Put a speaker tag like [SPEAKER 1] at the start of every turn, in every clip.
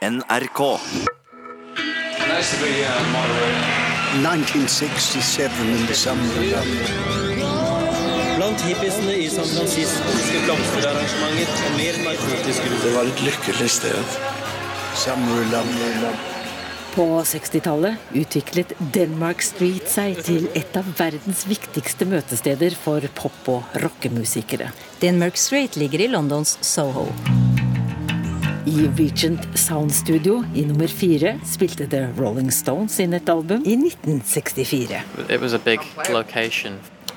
[SPEAKER 1] NRK.
[SPEAKER 2] Nice to be moderator.
[SPEAKER 3] 1967 in the summer.
[SPEAKER 4] Blant hippiesene i San Francisco blomsterarrangementer og mer narkotiske
[SPEAKER 5] Det var et lykkelig sted.
[SPEAKER 6] På 60-tallet utviklet Denmark Street seg til et av verdens viktigste møtesteder for pop- og rockemusikere.
[SPEAKER 7] Denmark Street ligger i Londons Soho.
[SPEAKER 6] I Regent Sound Studio i nummer fire spilte The Rolling Stones inn et album i 1964.
[SPEAKER 8] It was a big location.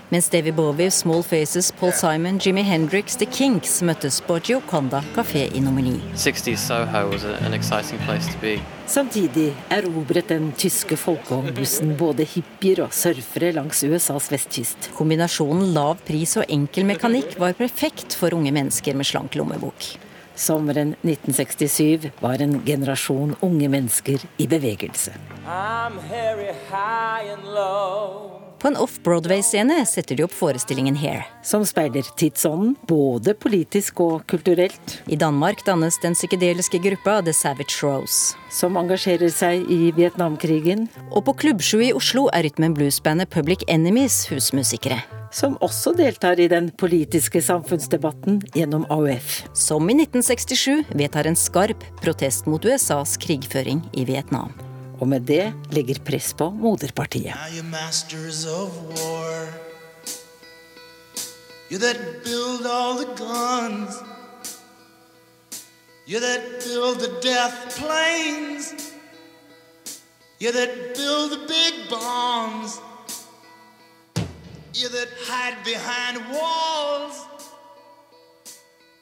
[SPEAKER 7] Mens David Bowie, Small Faces, Paul Simon, Jimi Hendrix, The Kinks møttes på Gioconda kafé i nummer ni.
[SPEAKER 8] 60s Soho was an exciting place to be.
[SPEAKER 6] Samtidig erobret den tyske folkevognbussen både hippier og surfere langs USAs vestkyst.
[SPEAKER 7] Kombinasjonen lav pris og enkel mekanikk var perfekt for unge mennesker med slank lommebok.
[SPEAKER 6] Sommeren 1967 var en generasjon unge mennesker i bevegelse.
[SPEAKER 4] I'm Harry high and low.
[SPEAKER 7] På en off-Broadway-scene setter de opp forestillingen Hair.
[SPEAKER 6] Som speiler tidsånden, både politisk og kulturelt.
[SPEAKER 7] I Danmark dannes den psykedeliske gruppa The Savage Rose.
[SPEAKER 6] Som engasjerer seg i Vietnamkrigen.
[SPEAKER 7] Og på Klubb 7 i Oslo er rytmen bluesbandet Public Enemies husmusikere.
[SPEAKER 6] Som også deltar i den politiske samfunnsdebatten gjennom AUF.
[SPEAKER 7] Som i 1967 vedtar en skarp protest mot USAs krigføring i Vietnam.
[SPEAKER 6] Og med det legger press på moderpartiet.
[SPEAKER 9] You that build all the guns. You that build the death planes. You that build the big bombs. You that hide behind walls.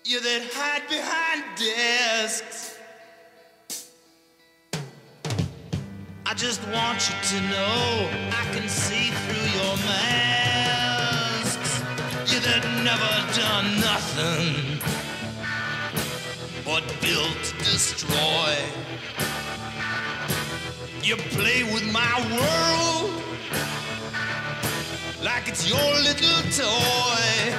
[SPEAKER 9] You that hide behind desks. I just want you to know I can see through your masks. You've never done nothing but built to destroy. You play with my world like it's your little toy.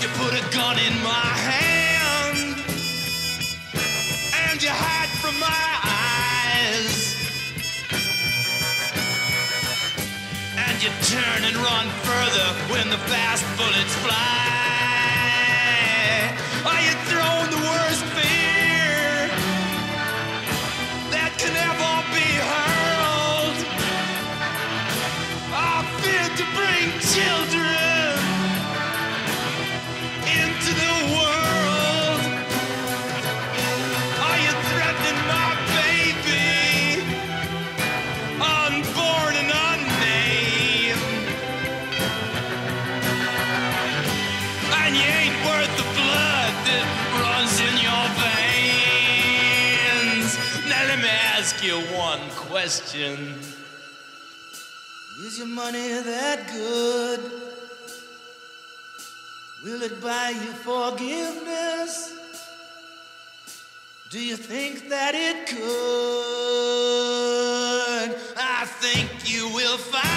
[SPEAKER 9] You put a gun in my hand and you hide from my turn and run further when the fast bullets fly. Question. Is your money that good? Will it buy you forgiveness? Do you think that it could? I think you will find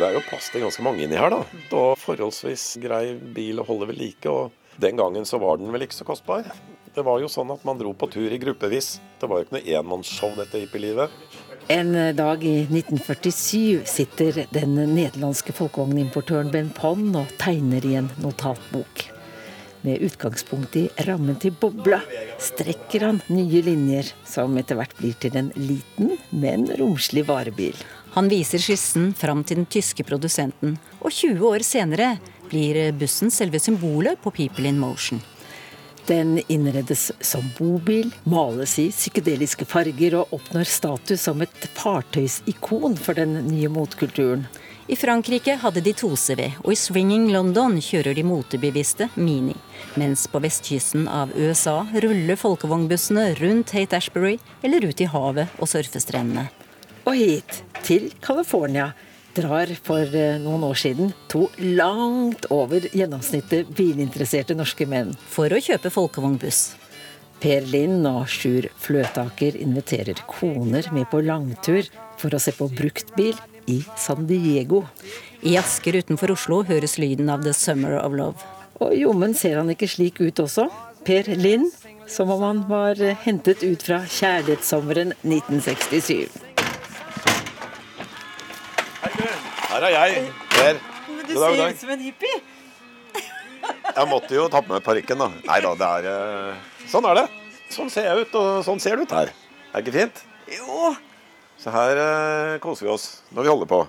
[SPEAKER 5] Det er jo plass til ganske mange inni her, da. Og forholdsvis grei bil å holde ved like. Og den gangen så var den vel ikke så kostbar. Det var jo sånn at man dro på tur i gruppevis. Det var jo ikke noe enmannsshow, dette hippielivet.
[SPEAKER 6] En dag i 1947 sitter den nederlandske folkevognimportøren Ben Ponn og tegner i en notatbok. Med utgangspunkt i rammen til bobla strekker han nye linjer, som etter hvert blir til en liten, men romslig varebil.
[SPEAKER 7] Han viser skissen fram til den tyske produsenten, og 20 år senere blir bussen selve symbolet på People in Motion.
[SPEAKER 6] Den innredes som bobil, males i psykedeliske farger og oppnår status som et fartøysikon for den nye motkulturen.
[SPEAKER 7] I Frankrike hadde de 2CV, og i Swinging London kjører de motebevisste Mini. Mens på vestkysten av USA ruller folkevognbussene rundt Hate Ashbury eller ut i havet og surfestrendene.
[SPEAKER 6] Og hit, til California, drar for eh, noen år siden to langt over gjennomsnittet bilinteresserte norske menn.
[SPEAKER 7] For å kjøpe folkevognbuss.
[SPEAKER 6] Per Lind og Sjur Fløtaker inviterer koner med på langtur for å se på bruktbil i San Diego.
[SPEAKER 7] I Asker utenfor Oslo høres lyden av The Summer of Love.
[SPEAKER 6] Og jommen ser han ikke slik ut også. Per Lind, som om han var eh, hentet ut fra kjærlighetssommeren 1967.
[SPEAKER 5] Her er jeg, Per.
[SPEAKER 6] Du
[SPEAKER 5] ser ut
[SPEAKER 6] som en hippie.
[SPEAKER 5] Jeg måtte jo ta på meg parykken, da. Nei da, det er eh, Sånn er det. Sånn ser jeg ut, og sånn ser det ut her. Er ikke fint?
[SPEAKER 6] Jo,
[SPEAKER 5] Så her eh, koser vi oss når vi holder på.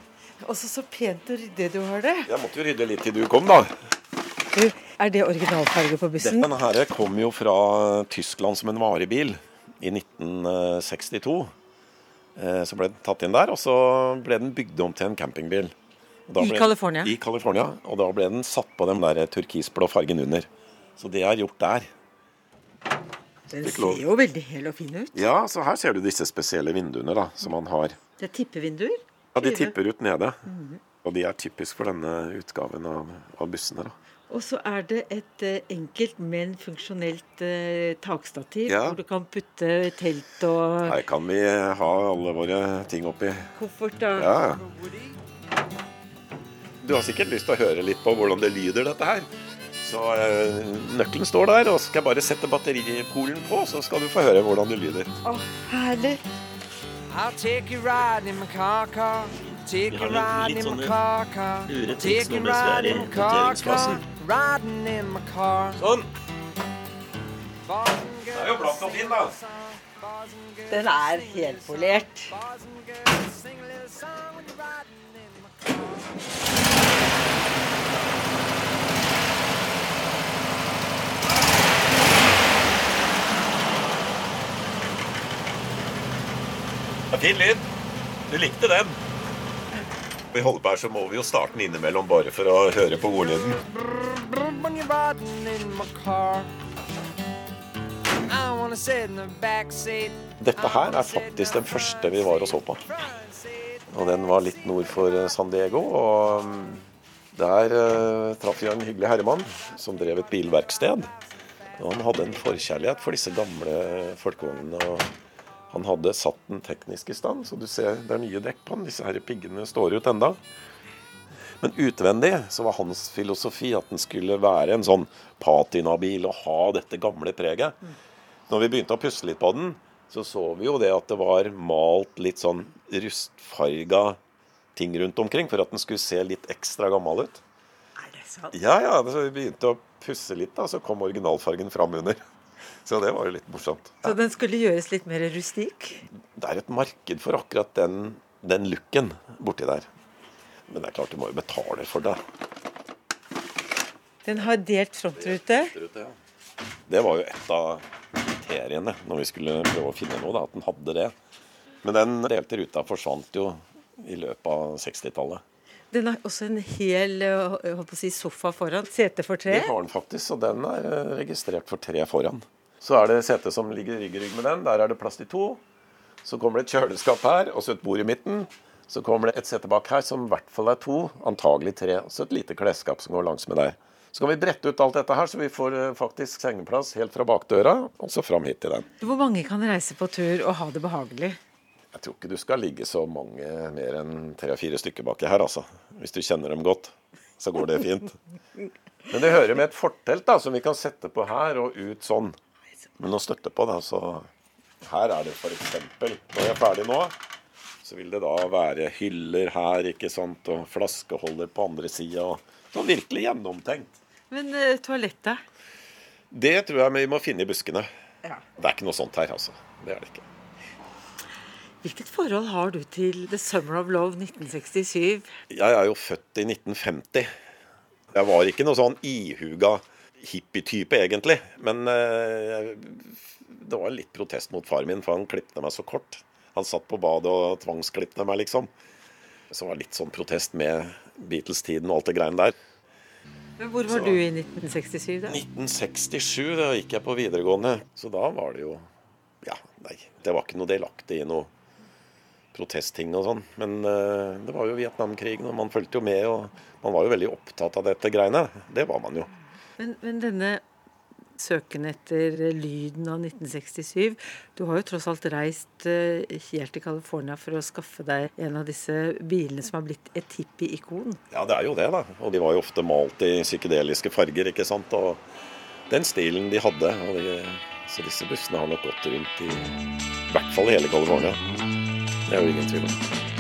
[SPEAKER 6] også så pent og ryddig du har det.
[SPEAKER 5] Jeg måtte jo rydde litt til du kom, da.
[SPEAKER 6] Du, er det originalfarge på bussen?
[SPEAKER 5] Denne her kom jo fra Tyskland som en varebil i 1962. Eh, Så ble den tatt inn der, og så ble den bygd om til en campingbil.
[SPEAKER 6] I California?
[SPEAKER 5] I California, og da ble den satt på den der turkisblå fargen under. Så det er gjort der.
[SPEAKER 6] Den ser jo veldig hel og fin ut.
[SPEAKER 5] Ja, så her ser du disse spesielle vinduene da, som man har.
[SPEAKER 6] Det er tippevinduer.
[SPEAKER 5] Ja, De tipper ut nede. Og de er typisk for denne utgaven av, av bussene. da.
[SPEAKER 6] Og så er det et eh, enkelt, men funksjonelt eh, takstativ
[SPEAKER 5] Ja.
[SPEAKER 6] hvor du kan putte telt og
[SPEAKER 5] Her kan vi ha alle våre ting oppi.
[SPEAKER 6] koffert. Da.
[SPEAKER 5] Ja. Du har sikkert lyst til å høre litt på hvordan det lyder, dette her. Så eh, nøkkelen står der, og skal jeg bare sette batteripolen på, så skal du få høre hvordan det lyder.
[SPEAKER 6] Å, herlig.
[SPEAKER 1] I'll take you riding in my car car. Take you riding in my car car. Take you riding in my car car. Riding in my car.
[SPEAKER 5] Sånn. Det er jo blank og fin, da.
[SPEAKER 6] Den er helpolert.
[SPEAKER 1] Boys and girls, sing a little song when you're riding in my
[SPEAKER 5] Det er fin lyd. Du likte den. Vi holder på her, så må vi jo starte den innimellom bare for å høre på ordlyden. Dette her er faktisk den første vi var og så på. Og den var litt nord for eh, San Diego. Og mm, der eh, traff vi en hyggelig herremann som drev et bilverksted. Og han hadde en forkjærlighet for disse gamle folkevognene. og Han hadde satt den teknisk i stand, så du ser det er nye dekk på den. Disse her piggene står ut enda. Men utvendig så var hans filosofi at den skulle være en sånn patinabil og ha dette gamle preget. Når vi begynte å pusse litt på den, så så vi jo det at det var malt litt sånn rustfarga ting rundt omkring for at den skulle se litt ekstra gammel ut.
[SPEAKER 6] Er det sant?
[SPEAKER 5] Ja, ja, så vi begynte å pusse litt, da, så kom originalfargen fram under. Så det var jo litt morsomt.
[SPEAKER 6] Så den skulle gjøres litt mer rustikk?
[SPEAKER 5] Det er et marked for akkurat den, den looken borti der. Men det er klart du må jo betale for det.
[SPEAKER 6] Den har delt frontrute.
[SPEAKER 5] Det var jo et av kriteriene når vi skulle prøve å finne noe, da, at den hadde det. Men den delte ruta forsvant jo i løpet av 60-tallet.
[SPEAKER 6] Den har også en hel eh, si, sofa foran. Sete for tre.
[SPEAKER 5] Det har den faktisk, og den er eh, registrert for tre foran. Så er det setet som ligger rygg i rygg med den. Der er det plass til to. Så kommer det et kjøleskap her, og så et bord i midten. Så kommer det et sete bak her som i hvert fall er to, antagelig tre. Og så et lite klesskap som går langs med der. Så kan vi brette ut alt dette her, så vi får eh, faktisk sengeplass helt fra bakdøra og så fram hit til den.
[SPEAKER 6] Hvor mange kan reise på tur og ha det behagelig?
[SPEAKER 5] Jeg tror ikke du skal ligge så mange mer enn tre-fire stykker baki her, altså. Hvis du kjenner dem godt, så går det fint. Men det hører med et fortelt da, som vi kan sette på her og ut sånn. Med å støtte på, da, så her er det f.eks. Når jeg er ferdig nå, så vil det da være hyller her, ikke sant, og flaskeholder på andre sida. Sånn virkelig gjennomtenkt.
[SPEAKER 6] Men uh, toalettet?
[SPEAKER 5] Det tror jeg vi må finne i buskene.
[SPEAKER 6] Ja.
[SPEAKER 5] Det er ikke noe sånt her, altså. Det er det ikke.
[SPEAKER 6] Hvilket forhold har du til The Summer of Love 1967?
[SPEAKER 5] Jeg er jo født i 1950. Jeg var ikke noe sånn ihuga hippie-type, egentlig. Men eh, det var litt protest mot far min, for han klippte meg så kort. Han satt på badet og tvangsklipte meg, liksom. Så det var litt sånn protest med Beatles-tiden og alt det greiene der.
[SPEAKER 6] Men hvor var
[SPEAKER 5] Så-
[SPEAKER 6] du i 1967, da?
[SPEAKER 5] 1967, da gikk jeg på videregående. Så da var det jo Ja, nei. Det var ikke noe delaktig i noe protestting og sånn. Men uh, det var jo Vietnamkrigen, og man fulgte jo med. Og man var jo veldig opptatt av dette greiene. Det var man jo.
[SPEAKER 6] Men, men denne søken etter lyden av 1967 Du har jo tross alt reist eh, helt til California for å skaffe deg en av disse bilene som har blitt et hippie-ikon.
[SPEAKER 5] Ja, det er jo det, da. Og de var jo ofte malt i psykedeliske farger, ikke sant. Og den stilen de hadde. De, så disse bussene har nok gått rundt i i hvert fall i hele California. Det er jo ingen tvil om.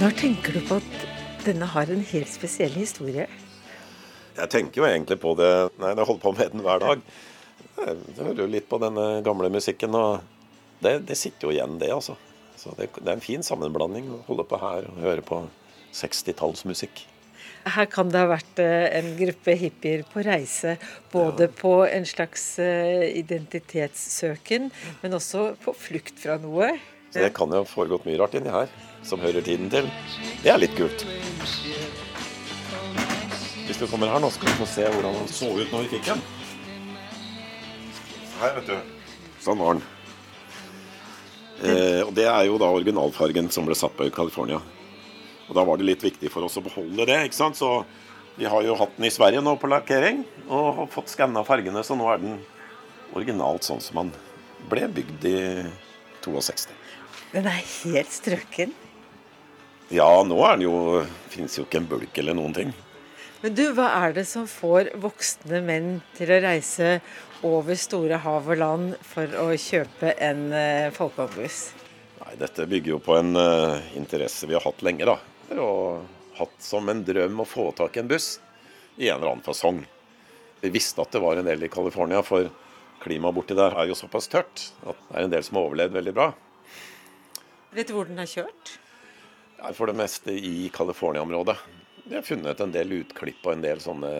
[SPEAKER 6] Når tenker du på at denne har en helt spesiell historie?
[SPEAKER 5] Jeg tenker jo egentlig på det Nei, jeg holder på med den hver dag. Jeg hører jo litt på denne gamle musikken, og det, det sitter jo igjen, det, altså. Så det, det er en fin sammenblanding å holde på her og høre på 60-tallsmusikk.
[SPEAKER 6] Her kan det ha vært eh, en gruppe hippier på reise, både på en slags eh, identitetssøken, men også på flukt fra noe.
[SPEAKER 5] Så det kan jo ha foregått mye rart inni her, som hører tiden til. Det er litt kult. Hvis du kommer her nå, skal du få se hvordan han så ut når vi fikk den. Her, vet du. Sånn var den. Eh, og Det er jo da originalfargen som ble satt på i California. Og Da var det litt viktig for oss å beholde det. ikke sant? Så Vi har jo hatt den i Sverige nå på lakkering og har fått skanna fargene, så nå er den originalt sånn som den ble bygd i 62.
[SPEAKER 6] Den er helt strøken.
[SPEAKER 5] Ja, nå er den jo Fins jo ikke en bulk eller noen ting.
[SPEAKER 6] Men du, hva er det som får voksne menn til å reise over store hav og land for å kjøpe en uh, folkevognbuss?
[SPEAKER 5] Nei, Dette bygger jo på en uh, interesse vi har hatt lenge. da. Og hatt som en drøm å få tak i en buss i en eller annen fasong. Vi visste at det var en del i California, for klimaet borti der er jo såpass tørt at det er en del som har overlevd veldig bra.
[SPEAKER 6] Vet du hvor den har kjørt?
[SPEAKER 5] Er for det meste i California-området. Vi har funnet en del utklipp og en del sånne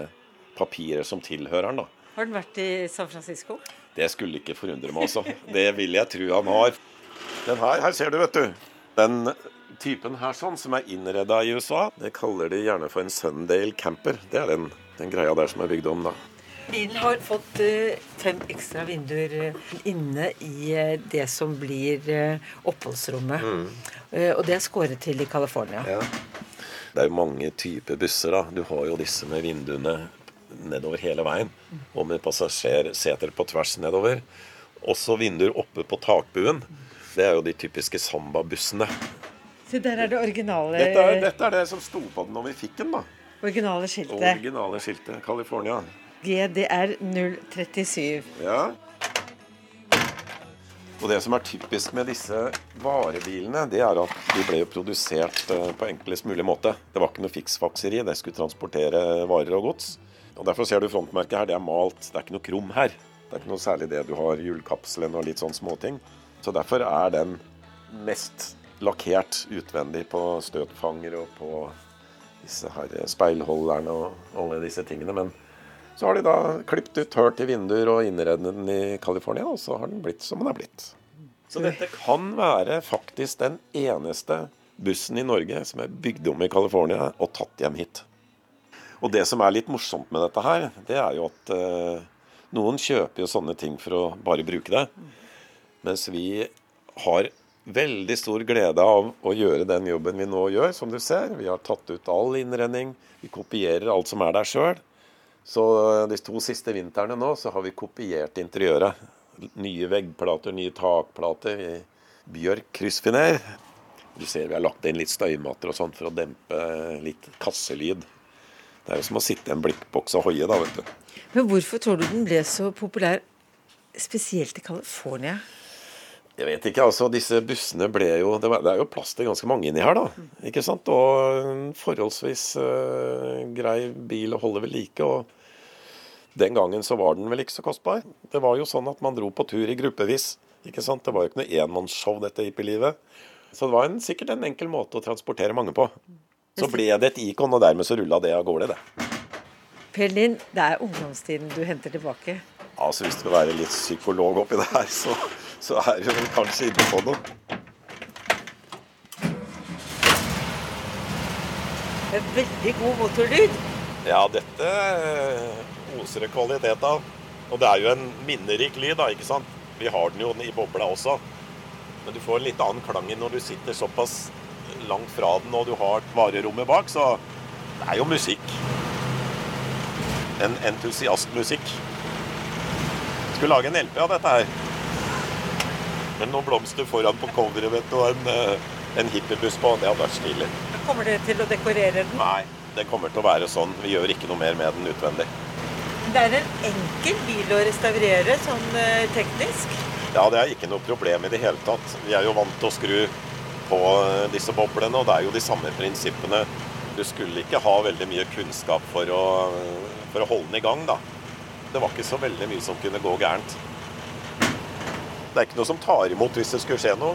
[SPEAKER 5] papirer som tilhører den. da.
[SPEAKER 6] Har den vært i San Francisco?
[SPEAKER 5] Det skulle ikke forundre meg også. Det vil jeg tro han har. Den her, her ser du, vet du. Den typen her sånn, som er innreda i USA, det kaller de gjerne for en Sundale camper. Det er den, den greia der som er bygd om, da.
[SPEAKER 6] Bilen har fått eh, fem ekstra vinduer eh, inne i eh, det som blir oppholdsrommet. Mm. og det er skåret til i California.
[SPEAKER 5] Det er jo mange typer busser. da. Du har jo disse med vinduene nedover hele veien. Og med passasjerseter på tvers nedover. Også vinduer oppe på takbuen. Det er jo de typiske Samba-bussene.
[SPEAKER 6] Se, der er det originale,
[SPEAKER 5] Dette er, dette er det som sto på den når vi fikk den. da.
[SPEAKER 6] originale skiltet.
[SPEAKER 5] Originale skiltet. California.
[SPEAKER 6] GDR 037.
[SPEAKER 5] Ja. Og det som er typisk med disse varebilene, det er at de ble jo produsert eh, på enklest mulig måte. Det var ikke noe fiksfakseri, det skulle transportere varer og gods. Og Derfor ser du frontmerket her, det er malt, det er ikke noe krum her. Det er ikke noe særlig det du har hjulkapselen og litt sånn småting. Så derfor er den mest lakkert utvendig på støtfanger og på disse her speilholderne og alle disse tingene. Men så har de da klippet ut hull til vinduer og innredet den i California, og så har den blitt som den er blitt. Så dette kan være faktisk den eneste bussen i Norge som er bygd om i California og tatt hjem hit. Og det som er litt morsomt med dette her, det er jo at eh, noen kjøper jo sånne ting for å bare bruke det. Mens vi har veldig stor glede av å gjøre den jobben vi nå gjør, som du ser. Vi har tatt ut all innredning. Vi kopierer alt som er der sjøl. Så de to siste vintrene nå så har vi kopiert interiøret. Nye veggplater, nye takplater i bjørk kryssfiner. Du ser vi har lagt inn litt støymatter og sånt for å dempe litt kasselyd. Det er jo som å sitte i en blikkboks og hoie, da, vet du.
[SPEAKER 6] Men hvorfor tror du den ble så populær, spesielt i California?
[SPEAKER 5] Jeg vet ikke, altså disse bussene ble jo Det, var, det er jo plass til ganske mange inni her, da. Ikke sant? Og en forholdsvis uh, grei bil å holde ved like. Og den gangen så var den vel ikke så kostbar. Det var jo sånn at man dro på tur i gruppevis. Ikke sant? Det var jo ikke noe enmannsshow, dette hippielivet. Så det var en, sikkert en enkel måte å transportere mange på. Så ble det et ikon, og dermed så rulla det av gårde, det.
[SPEAKER 6] Per Linn, det er ungdomstiden du henter tilbake.
[SPEAKER 5] Altså Hvis du skal være litt psykolog oppi det her, så, så er du kanskje inne på noe.
[SPEAKER 6] Er veldig god motorlyd.
[SPEAKER 5] Ja, dette oser det kvalitet av. Og det er jo en minnerik lyd, da, ikke sant? Vi har den jo i bobla også. Men du får en litt annen klang når du sitter såpass langt fra den og du har varerommet bak, så det er jo musikk. En entusiastmusikk. Skulle lage en LP av dette her. Men noen blomster foran på coveret vet du, og en, eh, en hippiebuss på. Det hadde vært stilig.
[SPEAKER 6] Kommer dere til å dekorere den?
[SPEAKER 5] Nei, det kommer til å være sånn. Vi gjør ikke noe mer med den utvendig.
[SPEAKER 6] Det er en enkel bil å restaurere sånn eh, teknisk.
[SPEAKER 5] Ja, det er ikke noe problem i det hele tatt. Vi er jo vant til å skru på eh, disse boblene, og det er jo de samme prinsippene. Du skulle ikke ha veldig mye kunnskap for å, for å holde den i gang, da. Det var ikke så veldig mye som kunne gå gærent. Det er ikke noe som tar imot hvis det skulle skje noe.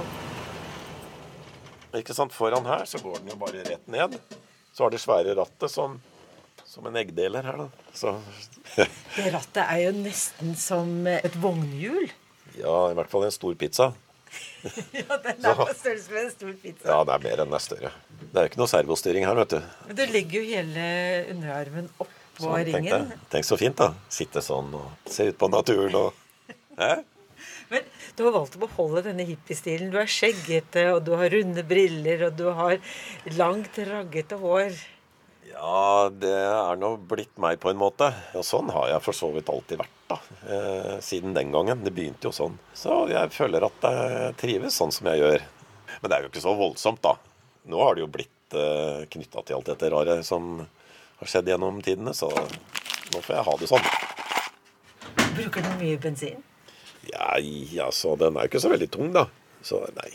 [SPEAKER 5] Ikke sant, Foran her så går den jo bare rett ned. Så har det svære rattet som, som en eggdeler her, da. Så
[SPEAKER 6] Det rattet er jo nesten som et vognhjul.
[SPEAKER 5] ja, i hvert fall en stor pizza.
[SPEAKER 6] Ja, den er på størrelse med en stor pizza.
[SPEAKER 5] Ja, det er mer enn det er større. Det er ikke noe servostyring her, vet du.
[SPEAKER 6] Men du legger jo hele underarmen oppå
[SPEAKER 5] Sånn, tenk,
[SPEAKER 6] ringen.
[SPEAKER 5] deg. tenk så fint, da. Sitte sånn og se ut på naturen og Hæ?
[SPEAKER 6] Men du har valgt å beholde denne hippiestilen. Du er skjeggete, og du har runde briller, og du har langt, raggete hår.
[SPEAKER 5] Ja, det er nå blitt meg på en måte. Og sånn har jeg for så vidt alltid vært, da. Eh, siden den gangen. Det begynte jo sånn. Så jeg føler at jeg trives sånn som jeg gjør. Men det er jo ikke så voldsomt, da. Nå har det jo blitt eh, knytta til alt dette rare som har skjedd gjennom tidene, så nå får jeg ha det sånn.
[SPEAKER 6] Bruker du mye bensin?
[SPEAKER 5] Ja, altså, den er jo ikke så veldig tung, da. Så nei,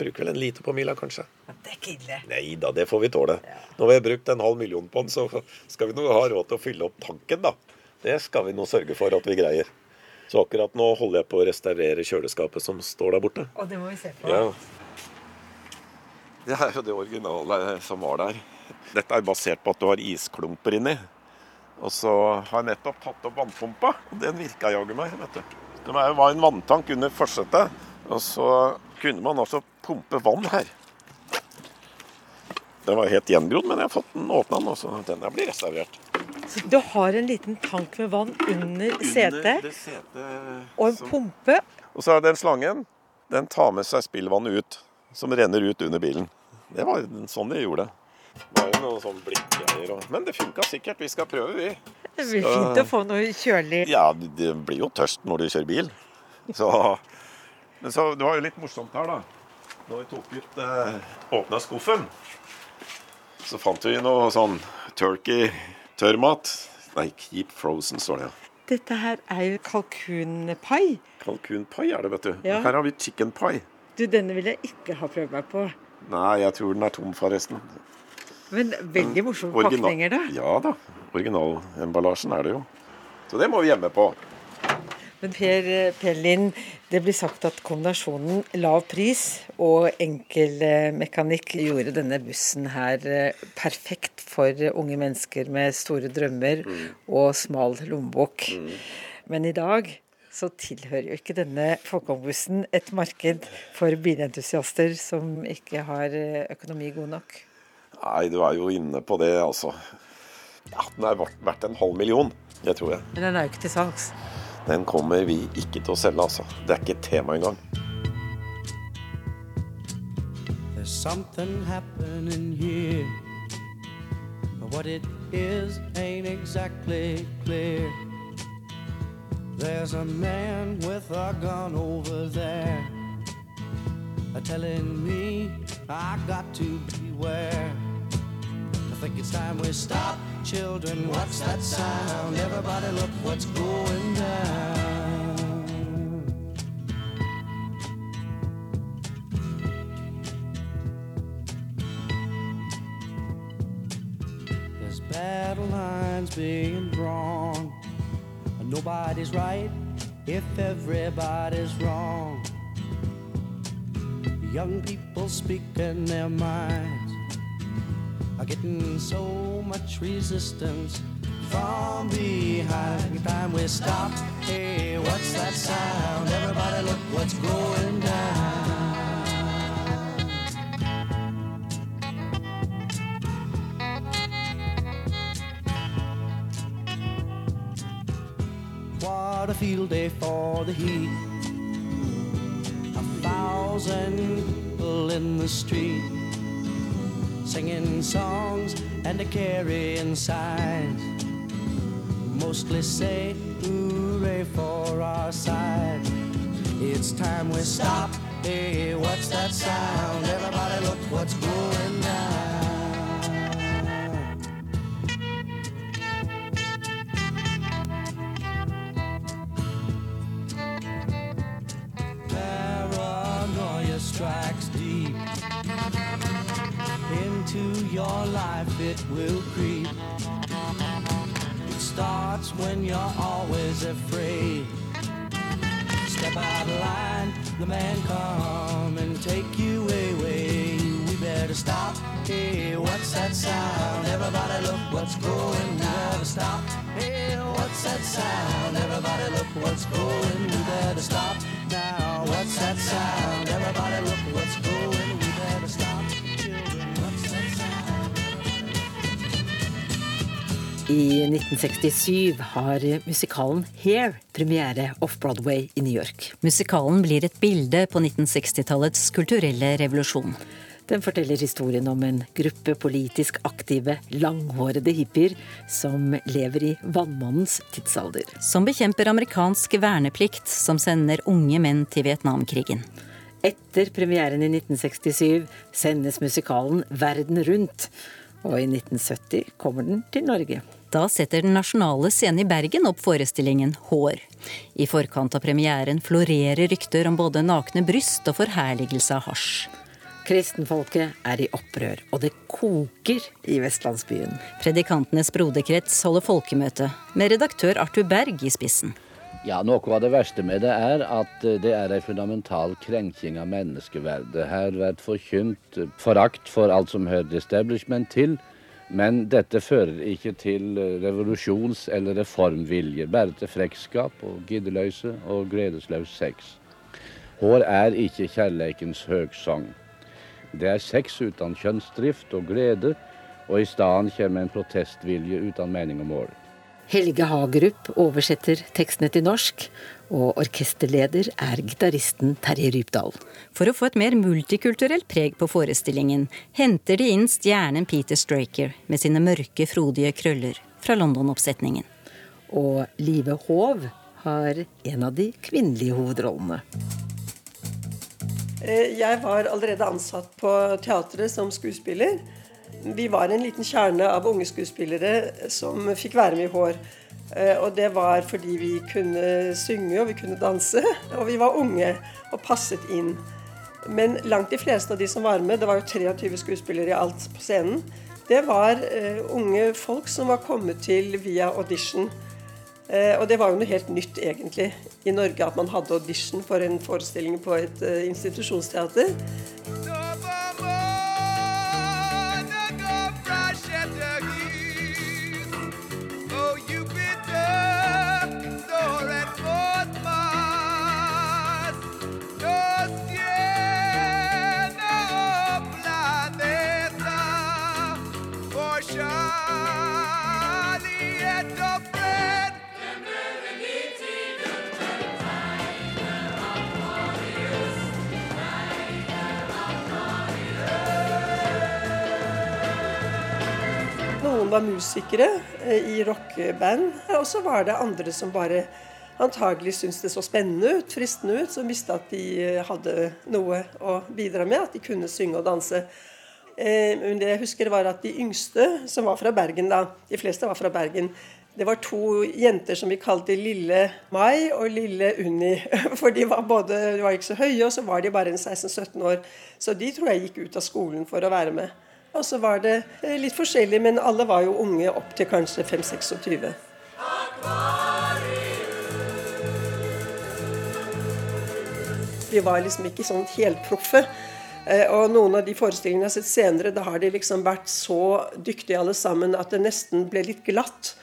[SPEAKER 5] bruker vel en liter på mila, kanskje.
[SPEAKER 6] Det er ikke ille.
[SPEAKER 5] Nei da, det får vi tåle. Når vi har brukt en halv million på den, så skal vi nå ha råd til å fylle opp tanken, da. Det skal vi nå sørge for at vi greier. Så akkurat nå holder jeg på å restaurere kjøleskapet som står der borte.
[SPEAKER 6] Og det må vi se på.
[SPEAKER 5] Ja. Det er jo det originale som var der. Dette er basert på at du har isklumper inni. Og så har jeg nettopp tatt opp vannpumpa, og den virka jaggu meg. vet du. Det var var en vanntank under forsetet, og så kunne man altså pumpe vann her. Den var helt gjengrodd, men jeg har fått den åpna nå, så den der blir restaurert.
[SPEAKER 6] Så du har en liten tank med vann under setet,
[SPEAKER 5] det setet
[SPEAKER 6] og en
[SPEAKER 5] som-
[SPEAKER 6] pumpe.
[SPEAKER 5] Og så er den slangen, den tar med seg spillvannet ut, som renner ut under bilen. Det var sånn de gjorde. Det var jo noen sånn blikkgreier og Men det funka sikkert. Vi skal prøve, vi.
[SPEAKER 6] Det blir fint å få noe kjølig.
[SPEAKER 5] Ja, det blir jo tørst når du kjører bil. Så Men så det var jo litt morsomt her, da. Når vi tok ut eh, Åpna skuffen, så fant vi noe sånn turkey tørrmat. Nei, keep frozen, står det. ja.
[SPEAKER 6] Dette her er jo kalkunpai.
[SPEAKER 5] Kalkunpai er det, vet du.
[SPEAKER 6] Ja.
[SPEAKER 5] Her har vi chicken pie.
[SPEAKER 6] Du, denne vil jeg ikke ha prøvd meg på.
[SPEAKER 5] Nei, jeg tror den er tom, forresten.
[SPEAKER 6] Men veldig morsomme pakninger, da.
[SPEAKER 5] Ja da. Originalemballasjen er det jo. Så det må vi hjemme på.
[SPEAKER 6] Men Per, per Lind, det blir sagt at kombinasjonen lav pris og enkel eh, gjorde denne bussen her eh, perfekt for eh, unge mennesker med store drømmer og smal lommebok. Men i dag så tilhører jo ikke denne folkeombussen et marked for bilentusiaster som ikke har eh, økonomi god nok.
[SPEAKER 5] Nei, du er jo inne på det, altså. Ja, den er verdt en halv million, det tror jeg.
[SPEAKER 6] Men den er jo ikke til salgs.
[SPEAKER 5] Den kommer vi ikke til å selge, altså. Det er ikke et tema engang.
[SPEAKER 10] There's something happening here. But what it is ain't exactly clear. There's a man with a gun over there. Telling me I got to beware. I think it's time we stop, children. What's that sound? Everybody, look what's going down. There's battle lines being drawn. Nobody's right if everybody's wrong. Young people speaking their minds are getting so much resistance from behind. Time we stop. Hey, what's that sound? Everybody, look what's going down. What a field day for the heat. A thousand people in the street singing songs and a carrying signs. Mostly say hooray for our side. It's time we stop. Hey, what's that sound? Everybody look what's going down. It will creep. It starts when you're always afraid. Step out of line, the man come and take you away. We better stop. Hey, what's that sound? Everybody look what's going. Better stop. Hey, what's that sound? Everybody look what's going. We better stop now. What's that sound? Everybody look what's going.
[SPEAKER 6] I 1967 har musikalen Hair premiere off-Broadway i New York.
[SPEAKER 7] Musikalen blir et bilde på 1960-tallets kulturelle revolusjon.
[SPEAKER 6] Den forteller historien om en gruppe politisk aktive, langhårede hippier som lever i vannmannens tidsalder.
[SPEAKER 7] Som bekjemper amerikansk verneplikt som sender unge menn til Vietnamkrigen.
[SPEAKER 6] Etter premieren i 1967 sendes musikalen verden rundt. Og i 1970 kommer den til Norge.
[SPEAKER 7] Da setter Den nasjonale scenen i Bergen opp forestillingen Hår. I forkant av premieren florerer rykter om både nakne bryst og forherligelse av hasj.
[SPEAKER 6] Kristenfolket er i opprør, og det koker i vestlandsbyen.
[SPEAKER 7] Predikantenes broderkrets holder folkemøte, med redaktør Arthur Berg i spissen.
[SPEAKER 11] Ja, Noe av det verste med det er at eh, det er en fundamental krenking av menneskeverdet. Her blir forkynt forakt for alt som hører establishment til. Men dette fører ikke til eh, revolusjons- eller reformvilje, bare til frekkskap og giddeløse og gledesløs sex. Hår er ikke kjærleikens høgsang. Det er sex uten kjønnsdrift og glede, og i stedet kommer en protestvilje uten mening og mål.
[SPEAKER 6] Helge Hagerup oversetter tekstene til norsk, og orkesterleder er gitaristen Terje Rypdal.
[SPEAKER 7] For å få et mer multikulturelt preg på forestillingen, henter de inn stjernen Peter Straker med sine mørke, frodige krøller fra London-oppsetningen.
[SPEAKER 6] Og Live Hov har en av de kvinnelige hovedrollene.
[SPEAKER 12] Eh, Jeg var allerede ansatt på teatret som skuespiller. Vi var en liten kjerne av unge skuespillere som fikk være med i Hår. Eh, Og det var fordi vi kunne synge og vi kunne danse, og vi var unge og passet inn. Men langt de fleste av de som var med, det var jo 23 skuespillere i alt på scenen, det var eh, unge folk som var kommet til via audition. Eh, og det var jo noe helt nytt egentlig i Norge at man hadde audition for en forestilling på et institusjonsteater. Noen var musikere eh, i rockeband, og så var det andre som bare antagelig syntes det så spennende ut, fristende ut, som visste at de eh, hadde noe å bidra med, at de kunne synge og danse. Eh, Men det jeg husker var at de yngste, som var fra Bergen da, de fleste var fra Bergen, det var to jenter som vi kalte Lille Mai og Lille Unni. For de var, både, de var ikke så høye, og så var de bare en 16-17 år. Så de tror jeg gikk ut av skolen for å være med. Og så var det eh, litt forskjellig, men alle var jo unge opp til kanskje 5-26. Vi var liksom ikke sånn helproffe. Eh, Og noen av de forestillingene jeg har sett senere, da har de liksom vært så dyktige alle sammen at det nesten ble litt glatt.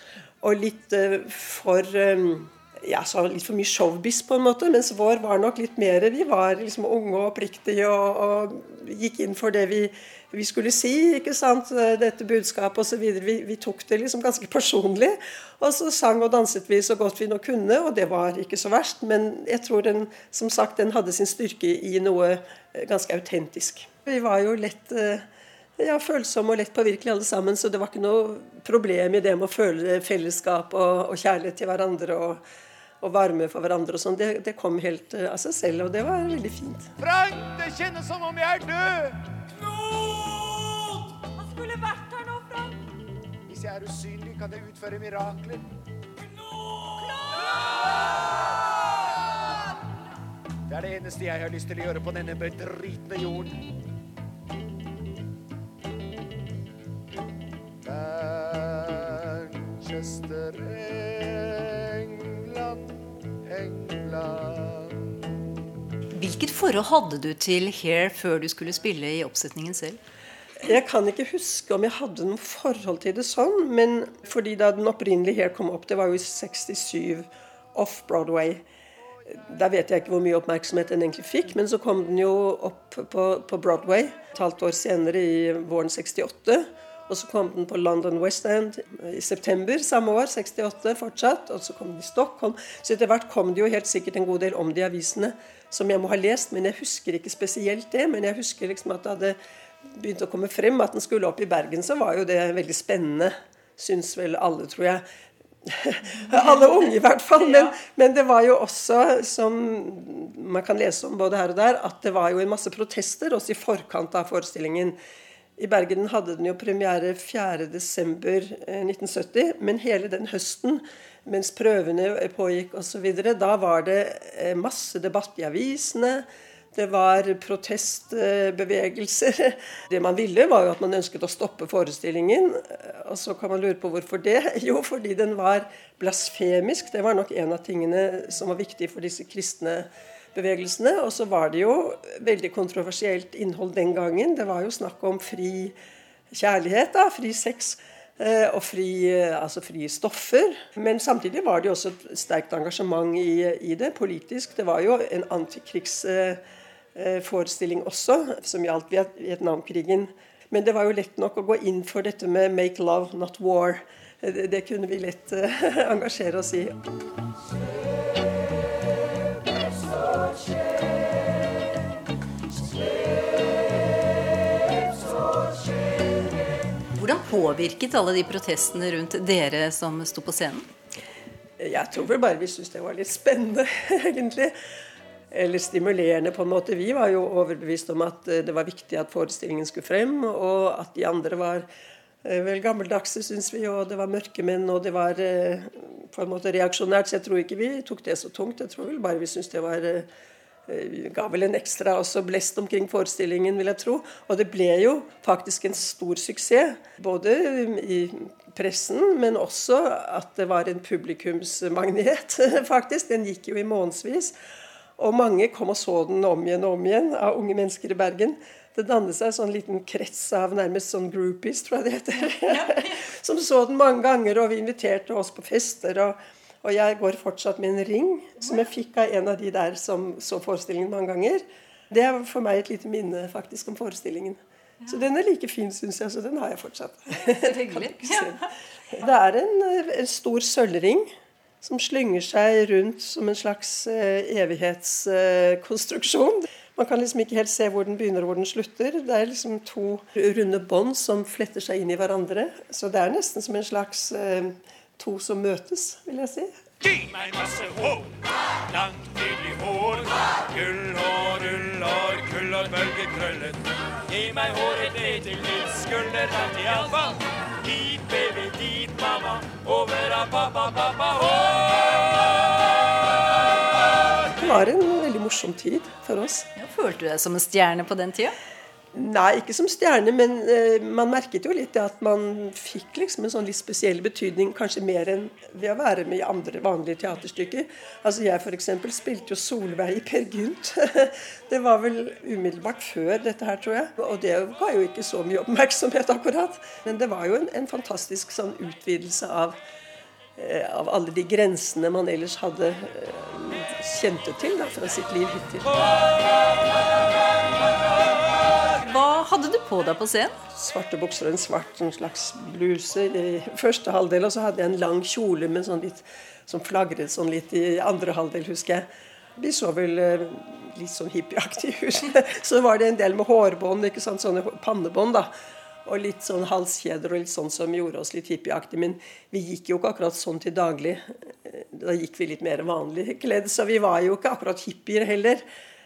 [SPEAKER 12] Og litt eh, for ja, så litt for mye showbiz, på en måte. Mens vår var nok litt mer Vi var liksom unge og oppriktige og, og gikk inn for det vi, vi skulle si. ikke sant, Dette budskapet osv. Vi, vi tok det liksom ganske personlig. Og så sang og danset vi så godt vi nå kunne, og det var ikke så verst. Men jeg tror den som sagt, den hadde sin styrke i noe ganske autentisk. Vi var jo lett ja, følsomme og lett påvirkelige alle sammen, så det var ikke noe problem i det med å føle fellesskap og, og kjærlighet til hverandre. og og varme for hverandre og sånn, det, det, kom helt uh, av seg selv, og det var veldig fint.
[SPEAKER 13] Frank, det kjennes som om jeg er død!
[SPEAKER 14] Knut! Han skulle vært her nå, Frank.
[SPEAKER 13] Hvis jeg er usynlig, kan jeg utføre mirakler.
[SPEAKER 14] Knut!
[SPEAKER 13] Det er det eneste jeg har lyst til å gjøre på denne bedritne jorden. Manchester,
[SPEAKER 15] forhold hadde du til Hair før du skulle spille i oppsetningen selv?
[SPEAKER 12] Jeg kan ikke huske om jeg hadde noe forhold til det sånn, men fordi da den opprinnelige Hair kom opp, det var jo i 67 off-Broadway. Da vet jeg ikke hvor mye oppmerksomhet den egentlig fikk, men så kom den jo opp på, på Broadway et halvt år senere, i våren 68. Og så kom den på London West End i september samme år, 68 fortsatt. Og så kom den i Stockholm. Så etter hvert kom det jo helt sikkert en god del om de avisene som jeg må ha lest, men jeg husker ikke spesielt det. Men jeg husker liksom at det hadde begynt å komme frem at den skulle opp i Bergen, så var jo det veldig spennende. Syns vel alle, tror jeg. alle unge, i hvert fall. Men, men, det var jo også, som man kan lese om både her og der, at det var jo en masse protester også i forkant av forestillingen. I Bergen hadde den jo premiere 4.12.1970, eh, men hele den høsten, mens prøvene pågikk osv., da var det eh, masse debatt i avisene. Det var protestbevegelser. Det man ville, var jo at man ønsket å stoppe forestillingen. Og så kan man lure på hvorfor det. Jo, fordi den var blasfemisk. Det var nok en av tingene som var viktig for disse kristne bevegelsene. Og så var det jo veldig kontroversielt innhold den gangen. Det var jo snakk om fri kjærlighet, da, fri sex eh, og fri, eh, altså fri stoffer. Men samtidig var det jo også et sterkt engasjement i, i det politisk. Det var jo en antikrigsforestilling eh, også, som gjaldt Vietnamkrigen. Men det var jo lett nok å gå inn for dette med 'make love, not war'. Det, det kunne vi lett engasjere oss i.
[SPEAKER 15] Hvordan påvirket alle de protestene rundt dere som sto på scenen?
[SPEAKER 12] Jeg tror vel bare vi syntes det var litt spennende, egentlig. Eller stimulerende, på en måte. Vi var jo overbevist om at eh, det var viktig at forestillingen skulle frem, og at de andre var vel gammeldagse, syns vi, og det var mørkemenn, og det var eh, på en måte reaksjonært. Så jeg tror ikke vi tok det så tungt. Jeg tror vel bare vi syntes det var Eh, ga vel en ekstra også blest omkring forestillingen, vil jeg tro. Og det ble jo faktisk en stor suksess. Både i pressen, men også at det var en publikumsmagnet, faktisk. Den gikk jo i månedsvis. Og mange kom og så den om igjen og om igjen av unge mennesker i Bergen. Det dannet seg en sånn liten krets av nærmest sånn groupies, tror jeg det heter. Som så den mange ganger, og vi inviterte oss på fester. og og jeg går fortsatt med en ring som jeg fikk av en av de der som så forestillingen mange ganger. Det er for meg et lite minne faktisk om forestillingen. Ja. Så den er like fin, syns jeg. Så den har jeg fortsatt. Det er en, en stor sølvring som slynger seg rundt som en slags uh, evighetskonstruksjon. Man kan liksom ikke helt se hvor den begynner og hvor den slutter. Det er liksom to runde bånd som fletter seg inn i hverandre. Så det er nesten som en slags eh, to som møtes, vil jeg si.
[SPEAKER 9] Gi meg masse hår, langt nydelig hår. Gull og rullår, kull og bølgekrøllet. Gi meg håret ned til min skulder, langt iallfall. Hit, baby, dit, mamma, over av pappa, pappa, hår.
[SPEAKER 12] Var en veldig morsom tid for oss.
[SPEAKER 15] Ja, følte du deg som en stjerne på den tida?
[SPEAKER 12] Nei, ikke som stjerne, men uh, man merket jo litt at man fikk liksom en sånn litt spesiell betydning, kanskje mer enn ved å være med i andre vanlige teaterstykker. Altså Jeg f.eks. spilte jo Solveig i Per Gynt. det var vel umiddelbart før dette her, tror jeg. Og det ga jo ikke så mye oppmerksomhet, akkurat. Men det var jo en, en fantastisk sånn utvidelse av av alle de grensene man ellers hadde eh, kjente til da, fra sitt liv hittil.
[SPEAKER 15] Hva hadde du på deg på scenen?
[SPEAKER 12] Svarte bukser og en svart en slags bluse i første halvdel. Og så hadde jeg en lang kjole med sånn litt, som flagret sånn litt i andre halvdel, husker jeg. De så vel eh, litt sånn hippieaktige ut. Så var det en del med hårbånd, ikke sant, sånne pannebånd. da. Og litt sånn halskjeder og litt sånn som gjorde oss litt hippieaktige. Men vi gikk jo ikke akkurat sånn til daglig. Da gikk vi litt mer vanlig kledd, så vi var jo ikke akkurat hippier heller.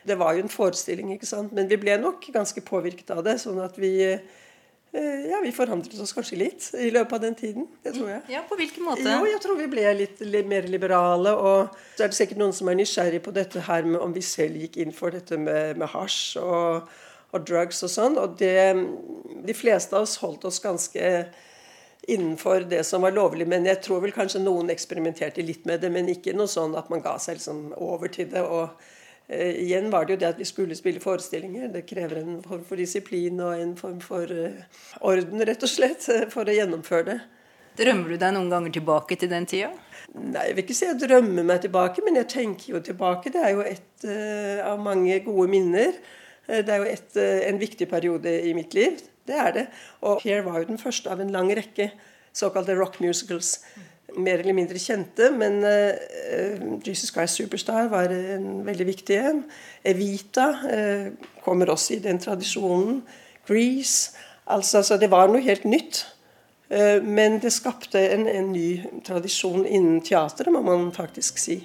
[SPEAKER 12] Det var jo en forestilling, ikke sant. Men vi ble nok ganske påvirket av det. Sånn at vi eh, ja, vi forandret oss kanskje litt i løpet av den tiden. Det tror jeg.
[SPEAKER 15] Ja, På hvilken måte?
[SPEAKER 12] Jo, jeg tror vi ble litt, litt mer liberale. Og så er det sikkert noen som er nysgjerrig på dette her med om vi selv gikk inn for dette med, med hasj og, og drugs og sånn. Og det, de fleste av oss holdt oss ganske innenfor det som var lovlig. Men jeg tror vel kanskje noen eksperimenterte litt med det, men ikke noe sånn at man ga seg liksom over til det. og eh, igjen var det jo det at vi skulle spille forestillinger. Det krever en form for disiplin og en form for eh, orden, rett og slett, for å gjennomføre det.
[SPEAKER 15] Drømmer du deg noen ganger tilbake til den tida?
[SPEAKER 12] Nei, jeg vil ikke si jeg drømmer meg tilbake, men jeg tenker jo tilbake. Det er jo et eh, av mange gode minner. Eh, det er jo et, eh, en viktig periode i mitt liv. Det er det. Og Here var jo den første av en lang rekke såkalte rock musicals. Mer eller mindre kjente, men uh, Jesus Christ Superstar var en veldig viktig en. Evita uh, kommer også i den tradisjonen. Grease. Altså, altså, det var noe helt nytt. Men det skapte en, en ny tradisjon innen teateret, må man faktisk si.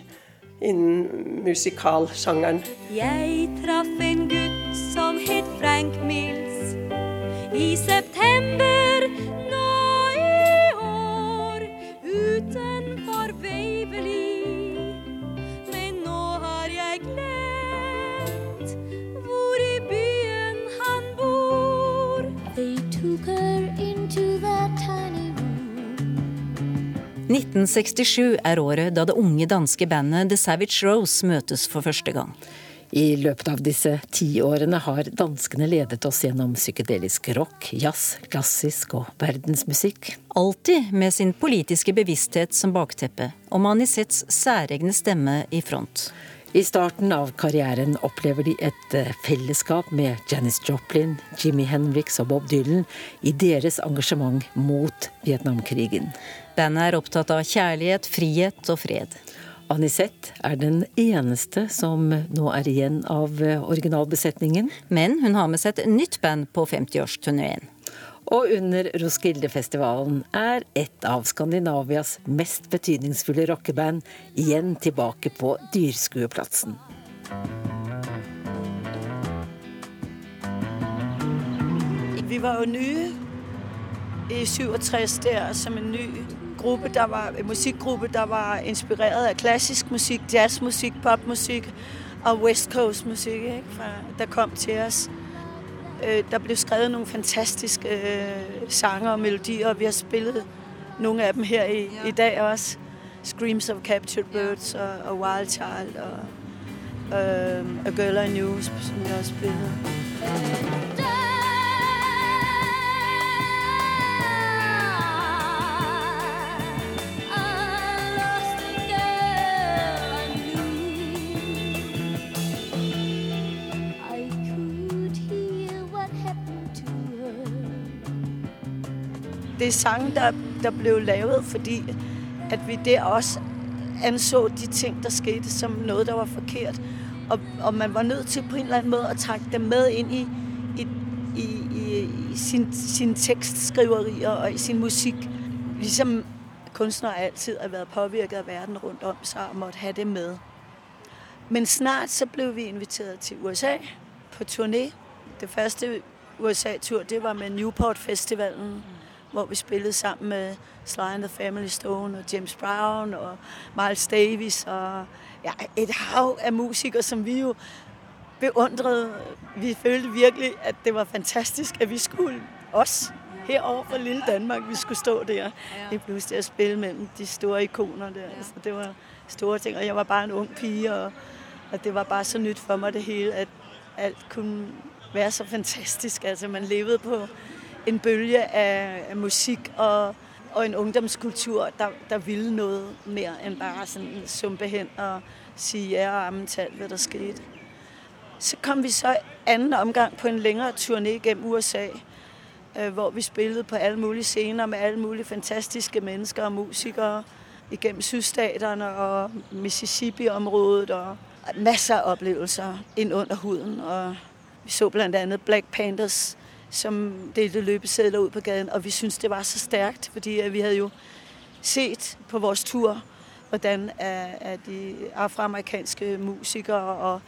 [SPEAKER 12] Innen musikalsjangeren.
[SPEAKER 14] Jeg traff en gutt som het Frank Mills i september nå i år utenfor Waverly. Men nå har jeg glemt hvor i byen han bor. They took her into
[SPEAKER 7] 1967 er året da det unge danske bandet The Savage Rose møtes for første gang.
[SPEAKER 6] I løpet av disse tiårene har danskene ledet oss gjennom psykedelisk rock, jazz, klassisk og verdensmusikk.
[SPEAKER 7] Alltid med sin politiske bevissthet som bakteppe, og Manisets særegne stemme i front.
[SPEAKER 6] I starten av karrieren opplever de et eh, fellesskap med Janis Joplin, Jimmy Henriks og Bob Dylan i deres engasjement mot Vietnamkrigen.
[SPEAKER 7] Bandet er opptatt av kjærlighet, frihet og fred.
[SPEAKER 6] Anisette er den eneste som nå er igjen av eh, originalbesetningen.
[SPEAKER 7] Men hun har med seg et nytt band på 50-årsturneen.
[SPEAKER 6] Og under Roskilde-festivalen er et av Skandinavias mest betydningsfulle rockeband igjen tilbake på dyrskueplassen.
[SPEAKER 16] Vi var jo nye i 67 der som en ny gruppe, der var, en musikgruppe, der var inspireret af klassisk musik, jazzmusik, popmusik og West Coast musik, ikke? Fra, der kom til os. Øh, der blev skrevet nogle fantastiske øh, sange og melodier, og vi har spillet nogle af dem her i, i dag også. Screams of Captured Birds og, og Wild Child og øh, A Girl I Knew, som vi også spillede. Det er sange, der, der blev lavet, fordi at vi der også anså de ting, der skete, som noget, der var forkert. Og, og man var nødt til på en eller anden måde at trække dem med ind i, i, i, i, i sin, sin tekstskriverier og i sin musik. Ligesom kunstnere altid har været påvirket af verden rundt om sig og måtte have det med. Men snart så blev vi inviteret til USA på turné. Det første USA-tur, det var med Newport Festivalen, hvor vi spillede sammen med Sly and the Family Stone og James Brown og Miles Davis og ja, et hav af musikere, som vi jo beundrede. Vi følte virkelig, at det var fantastisk, at vi skulle os herover fra lille Danmark, vi skulle stå der i pludselig at spille mellem de store ikoner der. Altså, det var store ting, og jeg var bare en ung pige, og, og det var bare så nyt for mig det hele, at alt kunne være så fantastisk. Altså man levede på en bølge av musikk og, og en ungdomskultur, der, der ville noe mer enn bare sådan sumpe hen og sige ja og ammen til alt, hva der skete. Så kom vi så anden omgang på en lengre turné gjennom USA, øh, hvor vi spilte på alle mulige scener med alle mulige fantastiske mennesker og musikere Gjennom sydstaterne og Mississippi-området og masser av oplevelser inn under huden. Og vi så bl.a. Black Panthers, som delte løbesedler ut på gaden, og vi syntes det var så stærkt, fordi vi hadde jo set på vores tur, hvordan de afroamerikanske musikere og,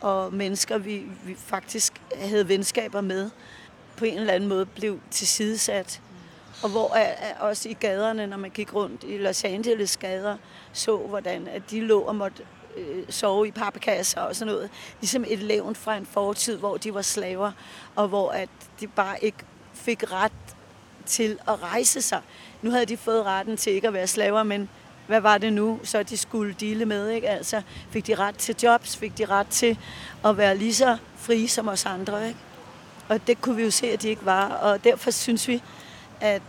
[SPEAKER 16] og mennesker, vi, vi faktisk havde vennskaper med, på en eller annen måte blev tilsidesat. Og hvor også i gaderne, når man gikk rundt i Los Angeles gader, så hvordan de lå og måtte øh, sove i pappekasser og sådan noget. Ligesom et levn fra en fortid, hvor de var slaver, og hvor at de bare ikke fik ret til at rejse sig. Nu havde de fået retten til ikke at være slaver, men hvad var det nu, så de skulle dele med? Ikke? Altså, fik de ret til jobs? Fik de ret til at være lige så frie som os andre? Ikke? Og det kunne vi jo se, at de ikke var. Og derfor synes vi, at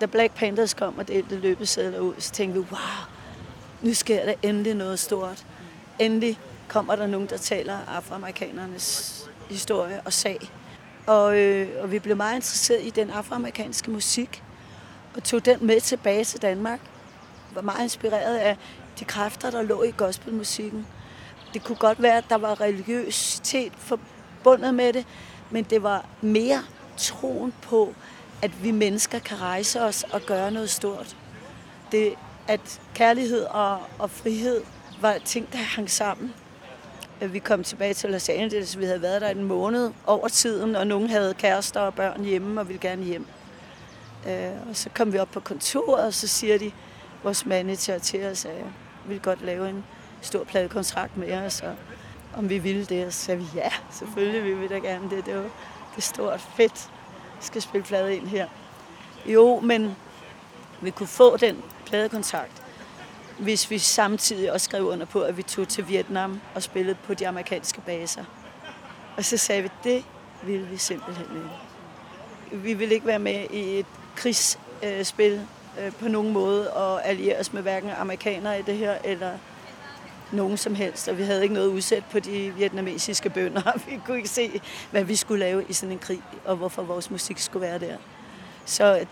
[SPEAKER 16] da Black Panthers kom og delte løbesedler ud, så tænkte vi, wow, nu sker der endelig noget stort. Endelig kommer der nogen, der taler afroamerikanernes historie og sag. Og, øh, og vi blev meget interesseret i den afroamerikanske musikk, og tog den med tilbage til Danmark. Var meget inspireret av de kræfter, der lå i gospelmusikken. Det kunne godt være, at der var religiøsitet forbundet med det, men det var mer troen på, at vi mennesker kan rejse oss og gjøre noe stort. Det, at kærlighet og, og frihed var ting, der hang sammen. Vi kom tilbage til Los Angeles, vi havde været der en måned over tiden, og nogen havde kærester og børn hjemme og ville gerne hjem. Øh, og så kom vi op på kontoret, og så siger de, vores manager til os, at vi ville godt lave en stor pladekontrakt med os, og om vi ville det. Og så sagde vi, ja, selvfølgelig vil vi da gerne det. Det var det stort fedt. Vi skal spille plade ind her. Jo, men vi kunne få den pladekontrakt, hvis vi samtidig også skrev under på, at vi tog til Vietnam og spillede på de amerikanske baser. Og så sagde vi, det ville vi simpelthen ikke. Vi ville ikke være med i et krigsspil øh, på nogen måde og alliere os med hverken amerikanere i det her, eller nogen som helst. Og vi havde ikke noget udsat på de vietnamesiske bønder. Vi kunne ikke se, hvad vi skulle lave i sådan en krig, og hvorfor vores musik skulle være der. Så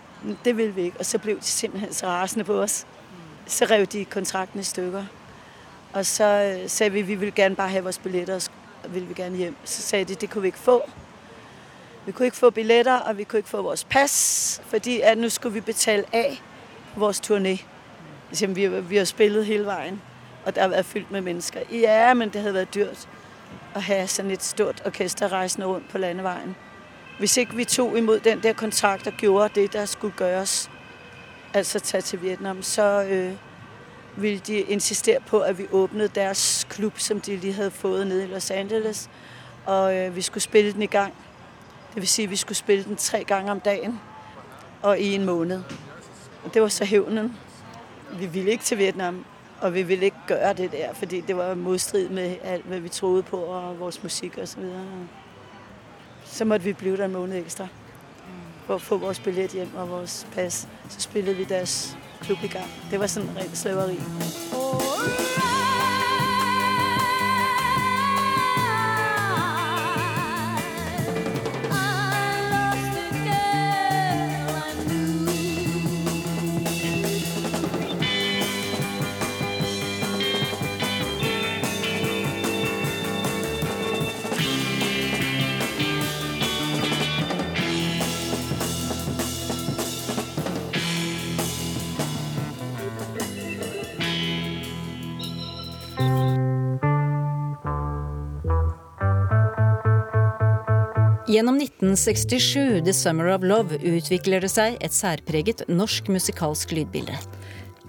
[SPEAKER 16] det ville vi ikke. Og så blev de simpelthen så rasende på os. Så rev de kontrakten i stykker. Og så øh, sagde vi, vi ville gerne bare have vores billetter, og ville vi gerne hjem. Så sagde de, det kunne vi ikke få. Vi kunne ikke få billetter, og vi kunne ikke få vores pas, fordi at nu skulle vi betale på vores turné. Vi, vi har spillet hele vejen, og der har været fyldt med mennesker. Ja, men det havde været dyrt at have sådan et stort orkester rejsende rundt på landevejen. Hvis ikke vi tog imod den der kontrakt og gjorde det, der skulle gøres, altså tage til Vietnam, så øh, ville de insistere på, at vi åbnede deres klub, som de lige havde fået nede i Los Angeles, og øh, vi skulle spille den i gang. Det vil sige, at vi skulle spille den tre gange om dagen og i en måned. Og det var så hævnen. Vi ville ikke til Vietnam, og vi ville ikke gøre det der, fordi det var modstrid med alt, hvad vi troede på, og vores musik osv. så. Så måtte vi blive der en måned ekstra for at få vores billet hjem og vores pas. Så spillede vi deres klub i gang. Det var sådan rent slaveri.
[SPEAKER 7] Gjennom 1967, The Summer of Love, utvikler det seg et særpreget norsk musikalsk lydbilde.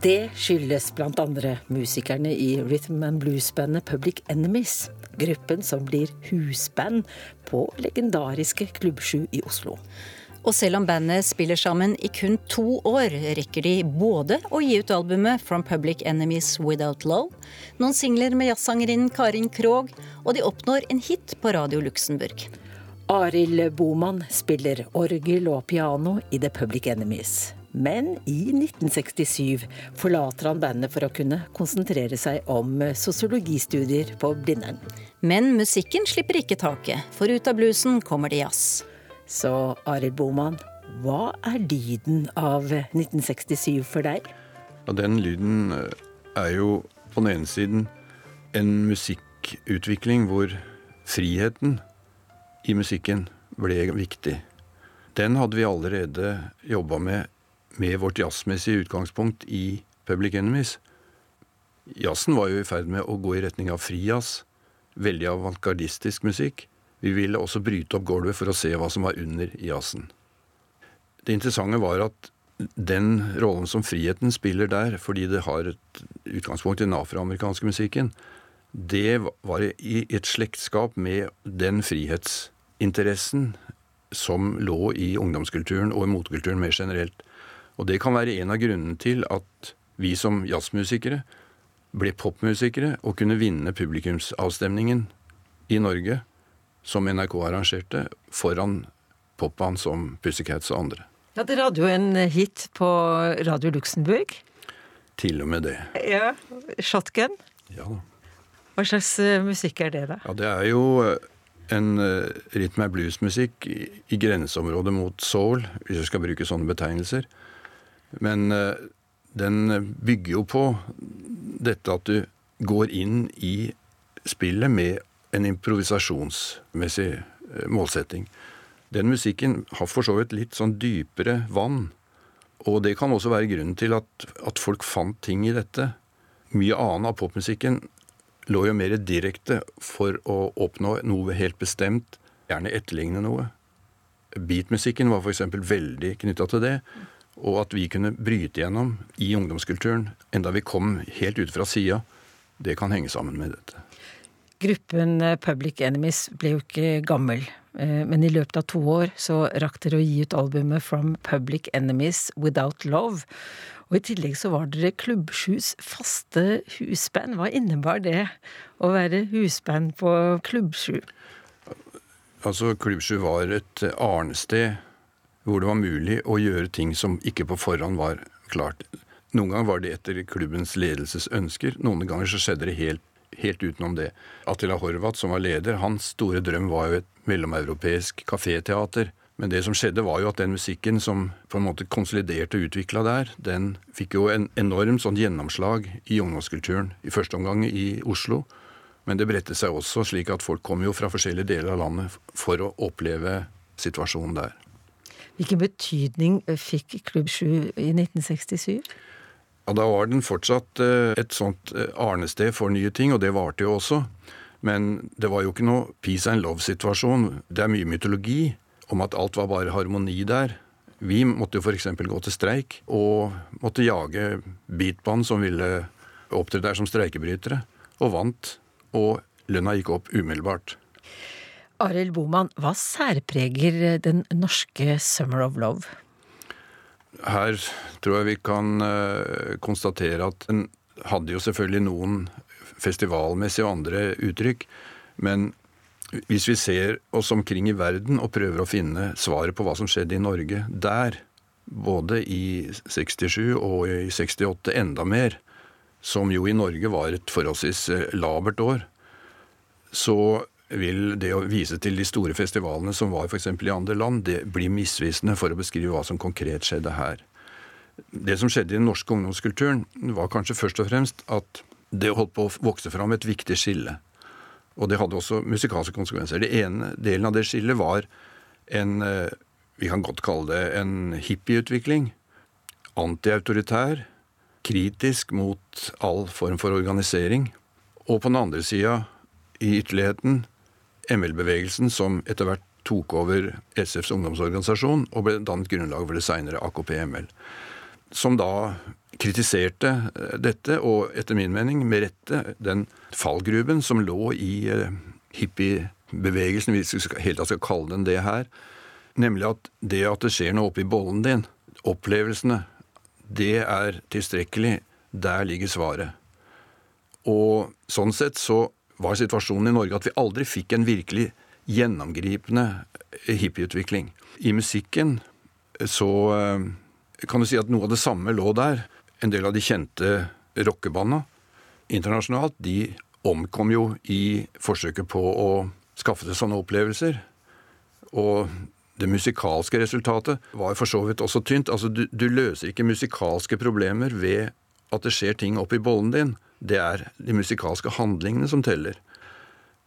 [SPEAKER 6] Det skyldes bl.a. musikerne i rhythm and blues-bandet Public Enemies. Gruppen som blir husband på legendariske Klubb 7 i Oslo.
[SPEAKER 7] Og selv om bandet spiller sammen i kun to år, rekker de både å gi ut albumet From Public Enemies Without Love, noen singler med jazzsangerinnen Karin Krog, og de oppnår en hit på Radio Luxembourg.
[SPEAKER 6] Arild Boman spiller orgel og piano i The Public Enemies. Men i 1967 forlater han bandet for å kunne konsentrere seg om sosiologistudier på Blindern.
[SPEAKER 7] Men musikken slipper ikke taket, for ut av bluesen kommer det jazz.
[SPEAKER 6] Så Arild Boman, hva er lyden av 1967 for deg?
[SPEAKER 17] Ja, den lyden eh, er jo på den ene siden en musikkutvikling hvor friheten i musikken ble viktig. Den hadde vi allerede jobba med med vårt jazzmessige utgangspunkt i Public Enemies. Jazzen var jo i ferd med å gå i retning av frijazz, veldig avantgardistisk musikk. Vi ville også bryte opp gulvet for å se hva som var under jazzen. Det interessante var at den rollen som friheten spiller der, fordi det har et utgangspunkt i den afroamerikanske musikken, det var i et slektskap med den frihetsinteressen som lå i ungdomskulturen og i motekulturen mer generelt. Og det kan være en av grunnene til at vi som jazzmusikere ble popmusikere og kunne vinne publikumsavstemningen i Norge, som NRK arrangerte, foran popband som Pussycats og andre.
[SPEAKER 6] Ja, Dere hadde jo en hit på Radio Luxembourg.
[SPEAKER 17] Til og med det.
[SPEAKER 6] Ja, Shotgun.
[SPEAKER 17] Ja.
[SPEAKER 6] Hva slags eh, musikk er det, da?
[SPEAKER 17] Ja, det er jo eh, en uh, rytme bluesmusikk i, i grenseområdet mot soul, hvis jeg skal bruke sånne betegnelser. Men uh, den bygger jo på dette at du går inn i spillet med en improvisasjonsmessig uh, målsetting. Den musikken har for så vidt litt sånn dypere vann. Og det kan også være grunnen til at, at folk fant ting i dette. Mye annen av popmusikken lå jo mer direkte for å oppnå noe helt bestemt, gjerne etterligne noe. Beatmusikken var f.eks. veldig knytta til det. Og at vi kunne bryte gjennom i ungdomskulturen, enda vi kom helt ut fra sida, det kan henge sammen med dette.
[SPEAKER 6] Gruppen eh, Public Enemies ble jo ikke gammel, eh, men i løpet av to år så rakk dere å gi ut albumet From Public Enemies Without Love. Og i tillegg så var dere klubbsjus, faste husband. Hva innebar det å være husband på klubbsju?
[SPEAKER 17] Altså, klubbsju var et arnested hvor det var mulig å gjøre ting som ikke på forhånd var klart. Noen ganger var det etter klubbens ledelses ønsker, noen ganger så skjedde det helt, helt utenom det. Attila Horvath, som var leder, hans store drøm var jo et mellomeuropeisk kaféteater. Men det som skjedde, var jo at den musikken som på en måte konsoliderte og utvikla der, den fikk jo en enorm sånn gjennomslag i ungdomskulturen. I første omgang i Oslo. Men det bredte seg også slik at folk kom jo fra forskjellige deler av landet for å oppleve situasjonen der.
[SPEAKER 6] Hvilken betydning fikk Klubb 7 i 1967?
[SPEAKER 17] Ja, Da var den fortsatt eh, et sånt eh, arnested for nye ting, og det varte jo også. Men det var jo ikke noe peace and love-situasjon. Det er mye mytologi om at alt var bare harmoni der. Vi måtte jo f.eks. gå til streik, og måtte jage beatband som ville opptre der som streikebrytere, og vant. Og lønna gikk opp umiddelbart.
[SPEAKER 6] Arild Boman, hva særpreger den norske Summer of Love?
[SPEAKER 17] Her tror jeg vi kan uh, konstatere at den hadde jo selvfølgelig noen festivalmessige og andre uttrykk, men hvis vi ser oss omkring i verden og prøver å finne svaret på hva som skjedde i Norge der, både i 67 og i 68 enda mer, som jo i Norge var et forholdsvis labert år, så vil det å vise til de store festivalene som var f.eks. i andre land, det blir misvisende for å beskrive hva som konkret skjedde her. Det som skjedde i den norske ungdomskulturen, var kanskje først og fremst at det holdt på å vokse fram et viktig skille. Og det hadde også musikalske konsekvenser. Det ene delen av det skillet var en Vi kan godt kalle det en hippieutvikling. Antiautoritær. Kritisk mot all form for organisering. Og på den andre sida, i ytterligheten, ML-bevegelsen som etter hvert tok over SFs ungdomsorganisasjon og ble dannet grunnlag for det seinere AKP-ML. Som da kritiserte dette, og etter min mening med rette, den fallgruben som lå i hippiebevegelsen, hvis vi helt skal kalle den det her. Nemlig at det at det skjer noe oppi bollen din, opplevelsene, det er tilstrekkelig. Der ligger svaret. Og sånn sett så var situasjonen i Norge at vi aldri fikk en virkelig gjennomgripende hippieutvikling. I musikken så kan du si at noe av det samme lå der. En del av de kjente rockebanda internasjonalt, de omkom jo i forsøket på å skaffe seg sånne opplevelser. Og det musikalske resultatet var for så vidt også tynt. Altså, du, du løser ikke musikalske problemer ved at det skjer ting oppi bollen din. Det er de musikalske handlingene som teller.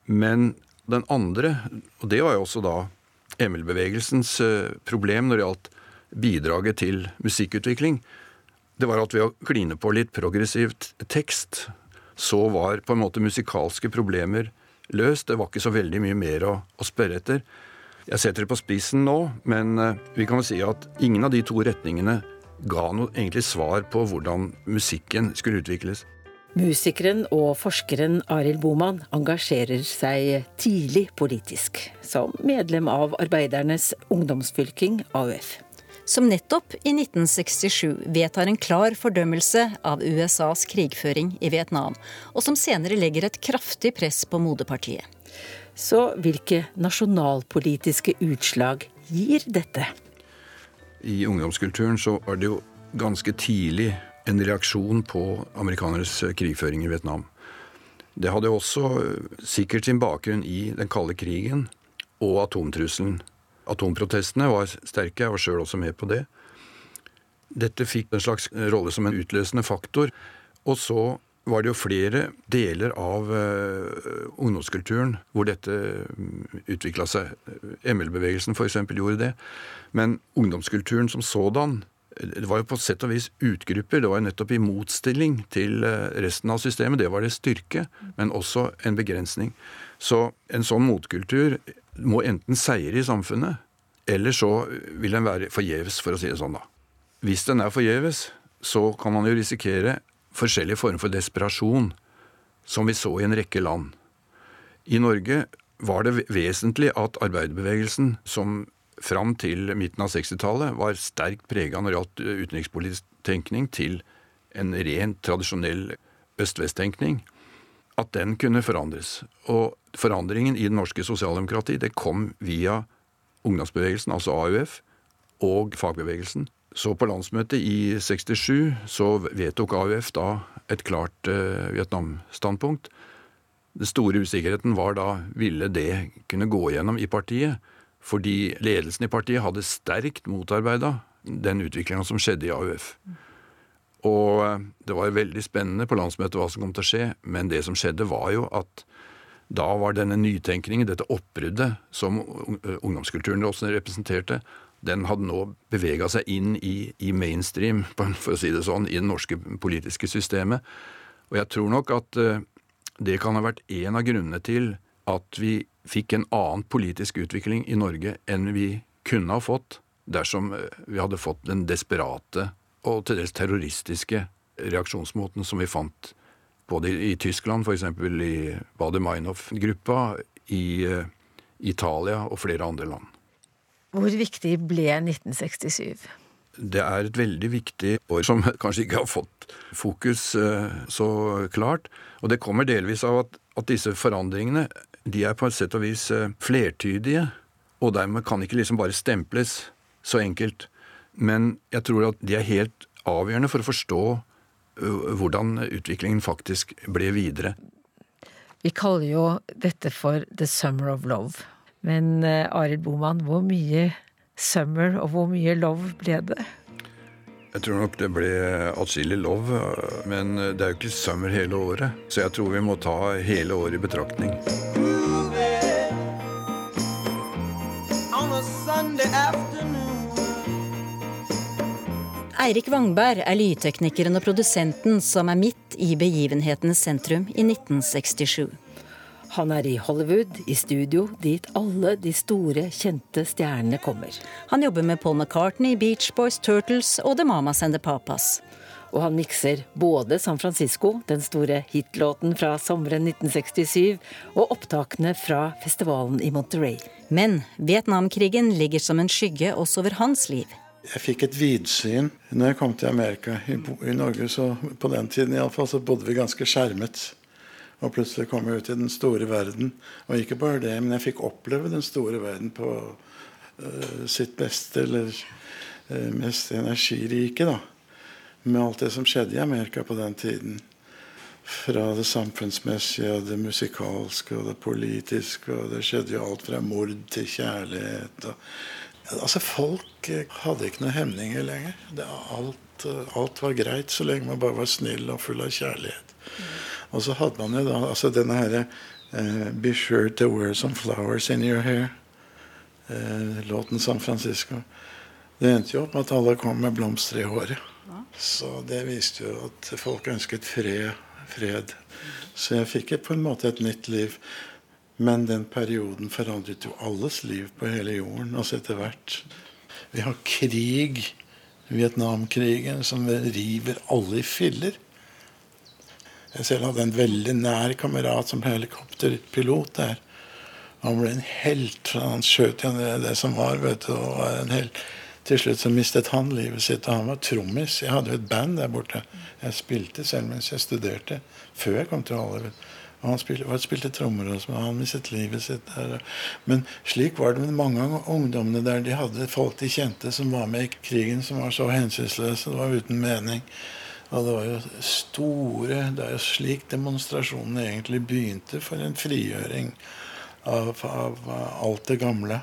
[SPEAKER 17] Men den andre, og det var jo også da Emil-bevegelsens eh, problem når det gjaldt bidraget til musikkutvikling, det var at ved å kline på litt progressivt tekst, så var på en måte musikalske problemer løst. Det var ikke så veldig mye mer å, å spørre etter. Jeg setter det på spissen nå, men eh, vi kan vel si at ingen av de to retningene ga noe egentlig svar på hvordan musikken skulle utvikles.
[SPEAKER 6] Musikeren og forskeren Arild Boman engasjerer seg tidlig politisk, som medlem av Arbeidernes ungdomsfylking, AUF.
[SPEAKER 7] Som nettopp i 1967 vedtar en klar fordømmelse av USAs krigføring i Vietnam, og som senere legger et kraftig press på moderpartiet.
[SPEAKER 6] Så hvilke nasjonalpolitiske utslag gir dette?
[SPEAKER 17] I ungdomskulturen så var det jo ganske tidlig en reaksjon på amerikaneres krigføring i Vietnam. Det hadde også sikkert sin bakgrunn i den kalde krigen og atomtrusselen. Atomprotestene var sterke, jeg var sjøl også med på det. Dette fikk en slags rolle som en utløsende faktor. Og så var det jo flere deler av uh, ungdomskulturen hvor dette utvikla seg. ML-bevegelsen f.eks. gjorde det. Men ungdomskulturen som sådan det var jo på sett og vis utgrupper. Det var jo nettopp i motstilling til resten av systemet. Det var det styrke, men også en begrensning. Så en sånn motkultur må enten seire i samfunnet, eller så vil den være forgjeves, for å si det sånn, da. Hvis den er forgjeves, så kan man jo risikere forskjellige former for desperasjon, som vi så i en rekke land. I Norge var det vesentlig at arbeiderbevegelsen, som fram til midten av 60-tallet var sterkt prega når det gjaldt utenrikspolitisk tenkning, til en rent tradisjonell øst-vest-tenkning, at den kunne forandres. Og forandringen i det norske sosialdemokratiet det kom via ungdomsbevegelsen, altså AUF, og fagbevegelsen. Så på landsmøtet i 67 så vedtok AUF da et klart uh, Vietnam-standpunkt. Den store usikkerheten var da ville det kunne gå gjennom i partiet. Fordi ledelsen i partiet hadde sterkt motarbeida den utviklinga som skjedde i AUF. Og eh, det var veldig spennende på landsmøtet hva som kom til å skje, men det som skjedde, var jo at da var denne nytenkningen, dette oppbruddet som ungdomskulturen også representerte, den hadde nå bevega seg inn i, i, mainstream, for å si det sånn, i det norske politiske systemet. Og jeg tror nok at uh, det kan ha vært en av grunnene til at vi fikk en annen politisk utvikling i Norge enn vi kunne ha fått dersom eh, vi hadde fått den desperate og til dels terroristiske reaksjonsmåten som vi fant både i Tyskland, f.eks. i Bader-Meinhof-gruppa, i uh, Italia og flere andre land.
[SPEAKER 6] Hvor viktig ble 1967?
[SPEAKER 17] Det er et veldig viktig år som kanskje ikke har fått fokus uh, så klart. Og det kommer delvis av at, at disse forandringene de er på et sett og vis uh, flertydige, og dermed kan ikke liksom bare stemples så enkelt. Men jeg tror at de er helt avgjørende for å forstå hvordan utviklingen faktisk ble videre.
[SPEAKER 6] Vi kaller jo dette for The Summer of Love. Men Arild Boman, hvor mye summer og hvor mye love ble det?
[SPEAKER 17] Jeg tror nok det ble atskillig love, men det er jo ikke summer hele året. Så jeg tror vi må ta hele året i betraktning.
[SPEAKER 7] Eirik Wangberg er lydteknikeren og produsenten som er midt i begivenhetenes sentrum i 1967.
[SPEAKER 6] Han er i Hollywood, i studio, dit alle de store, kjente stjernene kommer.
[SPEAKER 7] Han jobber med Paul McCartney, Beach Boys, Turtles og The Mamas and the Papas.
[SPEAKER 6] Og han mikser både San Francisco, den store hitlåten fra sommeren 1967, og opptakene fra festivalen i Monterey.
[SPEAKER 7] Men Vietnamkrigen ligger som en skygge også over hans liv.
[SPEAKER 18] Jeg fikk et vidsyn når jeg kom til Amerika. I, I, Norge så på den tiden i alle fall, så bodde vi ganske skjermet. Og plutselig kom jeg ut i den store verden. Og ikke bare det, men jeg fikk oppleve den store verden på uh, sitt beste. Eller uh, mest energirike, da. Med alt det som skjedde i Amerika på den tiden. Fra det samfunnsmessige og det musikalske og det politiske. Og det skjedde jo alt fra mord til kjærlighet. Og, altså Folk eh, hadde ikke noen hemninger lenger. Det, alt, eh, alt var greit så lenge man bare var snill og full av kjærlighet. Og så hadde man jo da altså denne herre uh, Be sure to wear some flowers in your hair. Uh, låten San Francisco. Det endte jo opp med at alle kom med blomster i håret. Så det viste jo at folk ønsket fred. fred. Så jeg fikk på en måte et nytt liv. Men den perioden forandret jo alles liv på hele jorden. Altså etter hvert. Vi har krig, Vietnamkrigen, som river alle i filler. Jeg selv hadde en veldig nær kamerat som helikopterpilot der. Han ble en helt. Han skjøt igjen det, det som var. vet du, og var en helt. Til slutt så mistet han livet sitt, og han var trommis. Jeg hadde jo et band der borte. Jeg spilte selv mens jeg studerte, før jeg kom til Hollywood. Og han spilte, spilte trommer også, men han mistet livet sitt der. Men slik var det med mange av ungdommene der. De hadde folk de kjente som var med i krigen, som var så hensynsløse. Det var uten mening. Og det var jo store Det er jo slik demonstrasjonene egentlig begynte for en frigjøring av, av alt det gamle.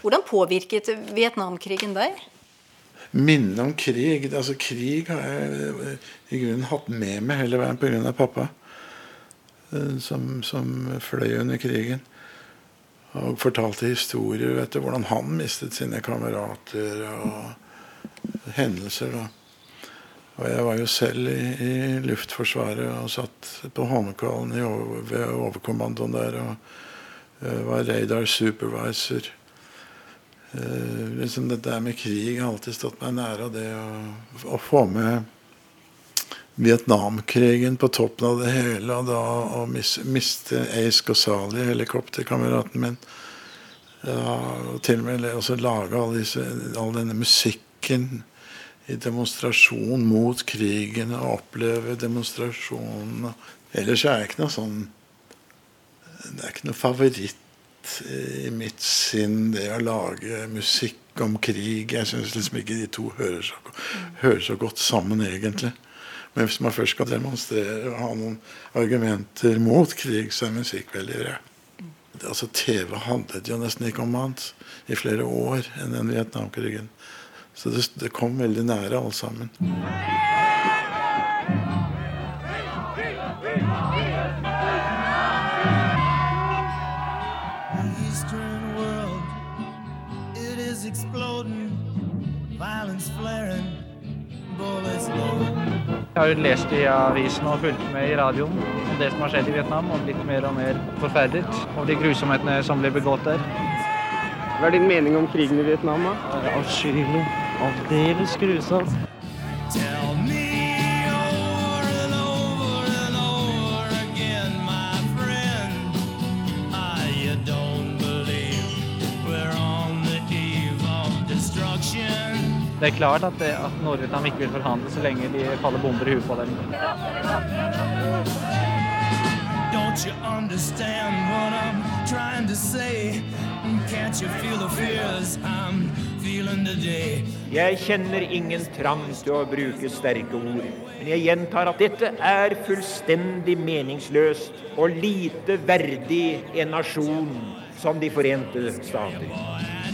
[SPEAKER 15] Hvordan påvirket Vietnamkrigen deg?
[SPEAKER 18] Minnet om krig altså Krig har jeg i grunnen hatt med meg hele veien pga. pappa. Eh, Som, som fløy under krigen. Og fortalte historier. vet du, Hvordan han mistet sine kamerater. Og hendelser. da. Og jeg var jo selv i, i Luftforsvaret og satt på Holmenkollen over, ved overkommandoen der. Og uh, var radar supervisor. Uh, liksom det der med krig har alltid stått meg nære. Og det å, å få med Vietnamkrigen på toppen av det hele, og da å mis, miste Ace Gosali, helikopterkameraten min ja, og til og med også lage all, all denne musikken i demonstrasjon mot krigen og oppleve demonstrasjonen. Ellers er jeg ikke noe sånn Det er ikke noe favoritt i mitt sinn, det å lage musikk om krig. Jeg syns liksom ikke de to hører så, hører så godt sammen, egentlig. Men hvis man først skal demonstrere og ha noen argumenter mot krig, så er musikk veldig bra. Altså, TV handlet jo nesten ikke om annet i flere år enn den Vietnamkrigen. Så det, det kom veldig nære alle sammen.
[SPEAKER 19] Jeg har jo lest i avisen og fulgt med i radioen om det som har skjedd i Vietnam, og blitt mer og mer forferdet over de grusomhetene som blir begått der.
[SPEAKER 20] Hva er din mening om krigen i Vietnam? da?
[SPEAKER 19] Avskyelig. Aldeles grusomt.
[SPEAKER 9] Tell me
[SPEAKER 19] Det er klart at, det, at Nord-Vietnam ikke vil forhandle så lenge de faller bomber i huet på dem.
[SPEAKER 9] Don't you understand what I'm trying to say? Can't you feel the fears I'm feeling today?
[SPEAKER 13] Jeg kjenner ingen trang til å bruke sterke ord, men jeg gjentar at dette er fullstendig meningsløst og lite verdig en nasjon som De forente stater.